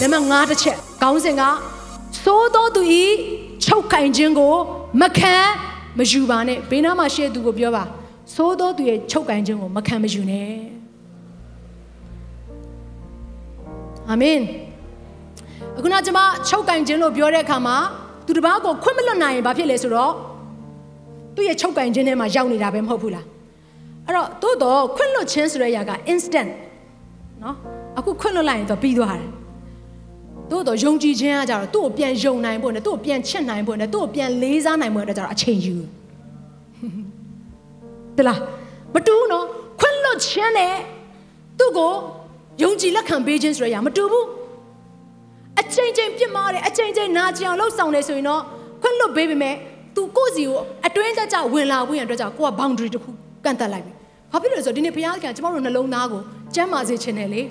နံပါတ်5တစ်ချက်ခေါင်းစဉ်ကသိုးသောသူဤချုပ်ကင်ခြင်းကိုမခံမယူပါနဲ့ဘေးနားမှာရှိတဲ့သူကိုပြောပါသိုးသောသူရဲ့ချုပ်ကင်ခြင်းကိုမခံမယူနဲ့အာမင်အခုနကကျွန်မချုပ်ကင်ခြင်းလို့ပြောတဲ့အခါမှာသူတစ်ပါးကိုခွင့်မလွတ်နိုင်ရင်ဘာဖြစ်လဲဆိုတော့သူ့ရဲ့ချုပ်ကင်ခြင်းထဲမှာရောက်နေတာပဲမဟုတ်ဘူးလားအဲ့တော့သို့တော့ခွင့်လွတ်ခြင်းဆိုတဲ့အရာက instant နော်အခုခွင့်လွတ်လိုက်ရင်တော့ပြီးသွားတယ် တို့တော့ယုံကြည်ခြင်းကကြတော့သူ့ကိုပြန်ယုံနိုင်ဖို့နဲ့သူ့ကိုပြန်ချစ်နိုင်ဖို့နဲ့သူ့ကိုပြန်လေးစားနိုင်ဖို့အတွက်ကြတော့အချိန်ယူတလားမတူဘူးနော်ခွင့်လွတ်ခြင်းနဲ့သူ့ကိုယုံကြည်လက်ခံပေးခြင်းဆိုရရမတူဘူးအချိန်ချင်းပြစ်မှားတယ်အချိန်ချင်းနာကျင်အောင်လှုပ်ဆောင်တယ်ဆိုရင်တော့ခွင့်လွတ်ပေးပေမဲ့သူကိုယ့်စီကိုအတွင်းသက်ကြဝင်လာဖို့ရန်အတွက်ကြောင့်ကိုက boundary တစ်ခုကန့်သက်လိုက်ပြီဘာဖြစ်လို့လဲဆိုတော့ဒီနေ့ဘုရားကကျမတို့နှလုံးသားကိုကျမ်းမာစေခြင်းနဲ့လေ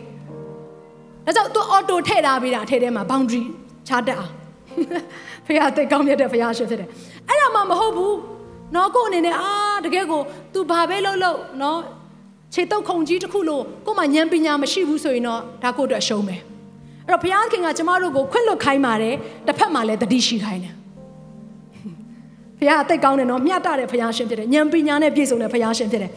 ဒါကြောင့်သူအော်တိုထည့်ထားပေးတာအထက်ထဲမှာ boundary ချတတ်အောင်ဖခင်တက်ကောင်းမြတ်တဲ့ဖခင်ရှင်ဖြစ်တယ်အဲ့ဒါမှမဟုတ်ဘူးနော်ကို့အနေနဲ့အာတကယ်ကို तू ဘာပဲလုပ်လို့နော်ခြေတုပ်ခုံကြီးတစ်ခုလို့ကို့မှာဉာဏ်ပညာမရှိဘူးဆိုရင်တော့ဒါကို့အတွက်ရှုံးမယ်အဲ့တော့ဖခင်ကကျမတို့ကိုခွင့်လွတ်ခိုင်းပါတယ်တစ်ဖက်မှာလည်းတတိရှိခိုင်းတယ်ဖခင်အသက်ကောင်းတယ်နော်မြတ်တာတဲ့ဖခင်ရှင်ဖြစ်တယ်ဉာဏ်ပညာနဲ့ပြည့်စုံတဲ့ဖခင်ရှင်ဖြစ်တယ်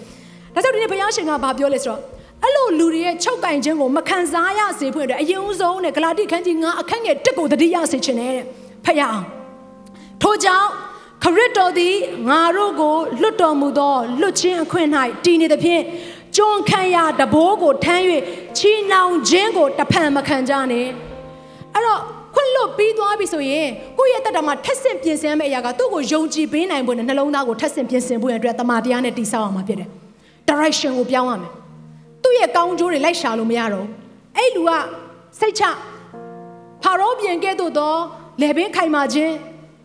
ဒါကြောင့်ဒီနေ့ဖခင်ရှင်ကဘာပြောလဲဆိုတော့ အဲ့လိုလူတွေရဲ့ချုပ်ကင်ခြင်းကိုမခံစားရစေဖို့အတွက်အရင်ဦးဆုံးနဲ့ဂလာတိခန်းကြီး9အခန်းငယ်1ကိုတတိယစေခြင်းနဲ့ဖခင်အောင်ထို့ကြောင့်ခရစ်တော်သည်ငါတို့ကိုလွတ်တော်မူသောလွတ်ခြင်းအခွင့်၌တည်နေသဖြင့်ကြုံခံရတဘိုးကိုထမ်း၍ချီနှောင်ခြင်းကိုတဖန်မခံကြနဲ့အဲ့တော့ခွင့်လွတ်ပြီးသွားပြီဆိုရင်ကိုယ့်ရဲ့တက်တာမှာထက်ဆင့်ပြင်ဆင်မယ့်အရာကသူ့ကိုယုံကြည်ပေးနိုင်ဖို့နဲ့နှလုံးသားကိုထက်ဆင့်ပြင်ဆင်ဖို့ရတဲ့အတွက်တမန်တရားနဲ့တည်ဆောက်အောင်မှာဖြစ်တယ် direction ကိုပြောင်းရမယ် သူ့ရဲ့ကောင်းကျိုးတွေလိုက်ရှာလို့မရတော့ဘူးအဲ့လူကစိတ်ချဖာရောပြင်ကဲ့သို့သောလေဘင်းခိုင်မာခြင်း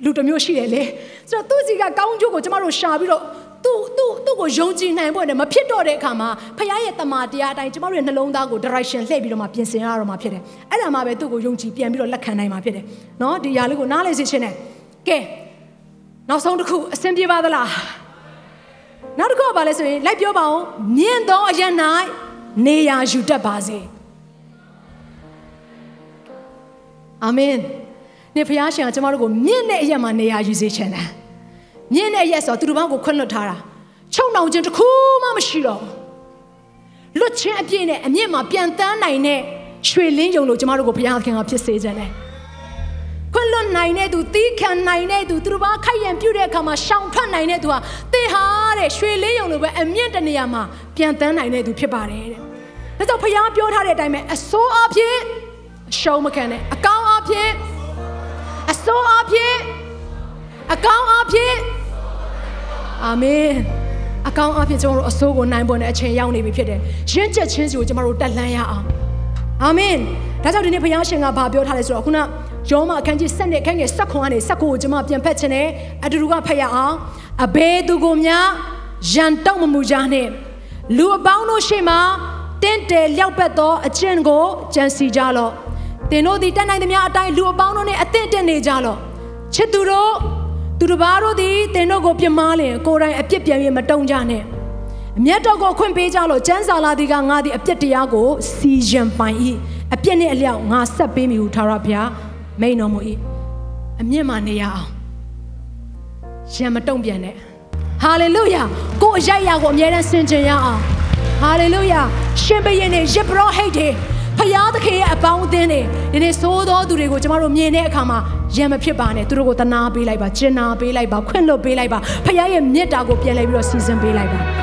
လူတစ်မျိုးရှိတယ်လေဆိုတော့သူ့စီကကောင်းကျိုးကိုကျမတို့ရှာပြီးတော့သူ့သူ့သူ့ကိုယုံကြည်နိုင်ဖို့နဲ့မဖြစ်တော့တဲ့အခါမှာဖခင်ရဲ့တမန်တရားအတိုင်းကျမတို့ရဲ့နှလုံးသားကို direction လှည့်ပြီးတော့မှပြင်ဆင်ရတော့မှဖြစ်တယ်အဲ့ဒါမှပဲသူ့ကိုယုံကြည်ပြန်ပြီးတော့လက်ခံနိုင်မှာဖြစ်တယ်နော်ဒီຢာလေးကိုနားလည်စေခြင်းနဲ့ကဲနောက်ဆုံးတစ်ခုအဆင်ပြေပါသလားနောက်တစ်ခုကဘာလဲဆိုရင်လိုက်ပြောပါအောင်မြင့်သောအရ၌နေ ရာယူတတ်ပါစေအာမင်နေဖခင်ရှင်ကကျမတို့ကိုမြင့်တဲ့အရက်မှာနေရာယူစေချင်တယ်မြင့်တဲ့အရက်ဆိုတော့သူတို့ဘောင်းကိုခွင့်လွတ်ထားတာချုံနှောင်ခြင်းတစ်ခုမှမရှိတော့ဘူးလွတ်ခြင်းအပြည့်နဲ့အမြင့်မှာပြန်တန်းနိုင်တဲ့ရွှေလင်းယုံလို့ကျမတို့ကိုဘုရားခင်ကဖြစ်စေခြင်းတယ်ခွင့်လွတ်နိုင်တဲ့သူတီးခံနိုင်တဲ့သူသူတို့ဘာခိုက်ရန်ပြုတ်တဲ့အခါမှာရှောင်ထွက်နိုင်တဲ့သူဟာတေဟာ တဲ့ရွှေလေးယုံလိုပဲအမြင့်တနေရာမှာပြန်တန်းနိုင်တဲ့သူဖြစ်ပါတယ်တဲ့။ဒါကြောင့်ဘုရားပြောထားတဲ့အတိုင်းပဲအစိုးအဖြစ်အရှုံးမခံနဲ့အကောင်းအဖြစ်အစိုးအဖြစ်အကောင်းအဖြစ်အာမင်အကောင်းအဖြစ်ကျွန်တော်တို့အစိုးကိုနိုင်ပေါ်တဲ့အချိန်ရောက်နေပြီဖြစ်တယ်။ရင့်ကျက်ခြင်းစီကိုကျွန်တော်တို့တက်လှမ်းရအောင်။အာမင် ဒါကြောင့်ဒီနေ့ဘုရားရှင်ကဘာပြောထားလဲဆိုတော့ခုနယောမအခန်းကြီး7နဲ့အခန်းငယ်7ခွန်ကနေ7ကိုကျွန်မပြန်ဖတ်ခြင်းနဲ့အတူတူကဖတ်ရအောင်အဘယ်သူကိုများရန်တောက်မမူကြနှင့်လူအပေါင်းတို့ရှေ့မှာတင့်တယ်လျောက်ပတ်သောအကျင့်ကိုကြံစီကြလော့တင်တို့သည်တတ်နိုင်သမျှအတိုင်းလူအပေါင်းတို့နဲ့အသင့်တက်နေကြလော့ချစ်သူတို့သူတစ်ပါးတို့သည်တင်တို့ကိုပြမားလင်ကိုယ်တိုင်အပြစ်ပြန်၍မတုံကြနဲ့အမျက်တော်ကိုခွင့်ပေးကြလို့ကျမ်းစာလာသည်ကငါသည်အပြစ်တရားကိုစီရင်ပိုင်၏ အပြစ်နှင့်အလျောက်ငါဆက်ပေးမိဟုထာဝရဘုရားမိန်တော်မူ၏အမြင့်မှနေရအောင်ရံမတုံ့ပြန်နဲ့ဟာလေလုယာကိုယ်အရိုက်ရာကိုအမြဲတမ်းဆင်ခြင်ရအောင်ဟာလေလုယာရှင်ဘုရင်နဲ့ယစ်ဘရောဟိတ်တွေဖယားသခင်ရဲ့အပေါင်းအသင်းတွေဒီနေ့သိုးသောသူတွေကိုကျမတို့မြင်တဲ့အခါမှာရံမဖြစ်ပါနဲ့သူတို့ကိုတနာပေးလိုက်ပါကျင်နာပေးလိုက်ပါခွင့်လွတ်ပေးလိုက်ပါဖယားရဲ့မေတ္တာကိုပြန်လဲပြီးတော့စီစဉ်ပေးလိုက်ပါ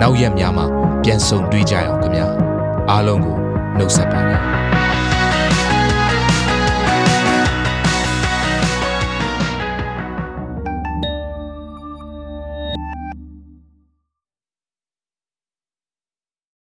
နောက်ရက်များမှာပြန်ဆုံတွေ့ကြရအောင်ခင်ဗျာအားလုံးကိုနှုတ်ဆက်ပါတယ်